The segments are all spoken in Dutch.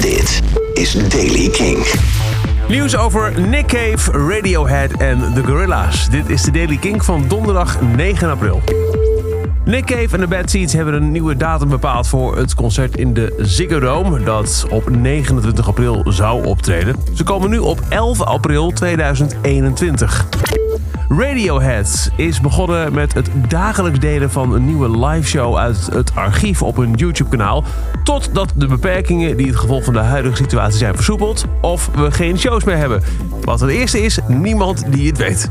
Dit is Daily King. Nieuws over Nick Cave, Radiohead en The Gorillas. Dit is de Daily King van donderdag 9 april. Nick Cave en de Bad Seeds hebben een nieuwe datum bepaald voor het concert in de Ziggo Dome... dat op 29 april zou optreden. Ze komen nu op 11 april 2021. Radiohead is begonnen met het dagelijks delen van een nieuwe liveshow uit het archief op hun YouTube-kanaal. Totdat de beperkingen die het gevolg van de huidige situatie zijn versoepeld of we geen shows meer hebben. Wat het eerste is, niemand die het weet.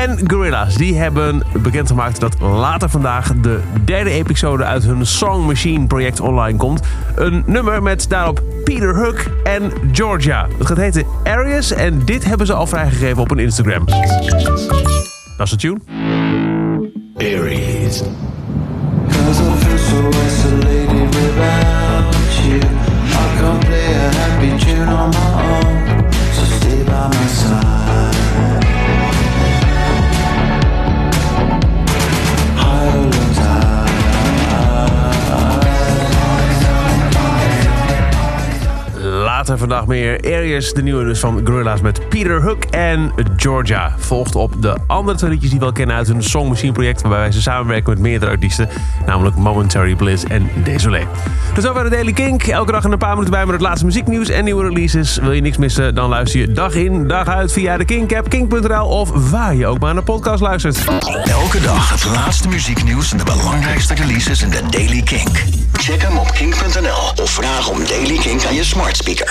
En Gorilla's, die hebben bekendgemaakt dat later vandaag de derde episode uit hun Song Machine project online komt. Een nummer met daarop Peter Hook en Georgia. Het gaat heten Arius en dit hebben ze al vrijgegeven op hun Instagram. Dat is de tune. Aries. Later vandaag meer Arius, de nieuwe dus van Gorilla's met Peter Hook en Georgia. Volgt op de andere twee liedjes die we wel kennen uit hun Song Machine project... waarbij wij ze samenwerken met meerdere artiesten, namelijk Momentary Bliss en Désolé. Dus over de Daily Kink. Elke dag een paar minuten bij met het laatste muzieknieuws en nieuwe releases. Wil je niks missen, dan luister je dag in, dag uit via de Kink-app, kink.nl... of waar je ook maar naar podcast luistert. Elke dag het laatste muzieknieuws en de belangrijkste releases in de Daily Kink. Check hem op kink.nl of vraag om Daily Kink aan je smart speaker.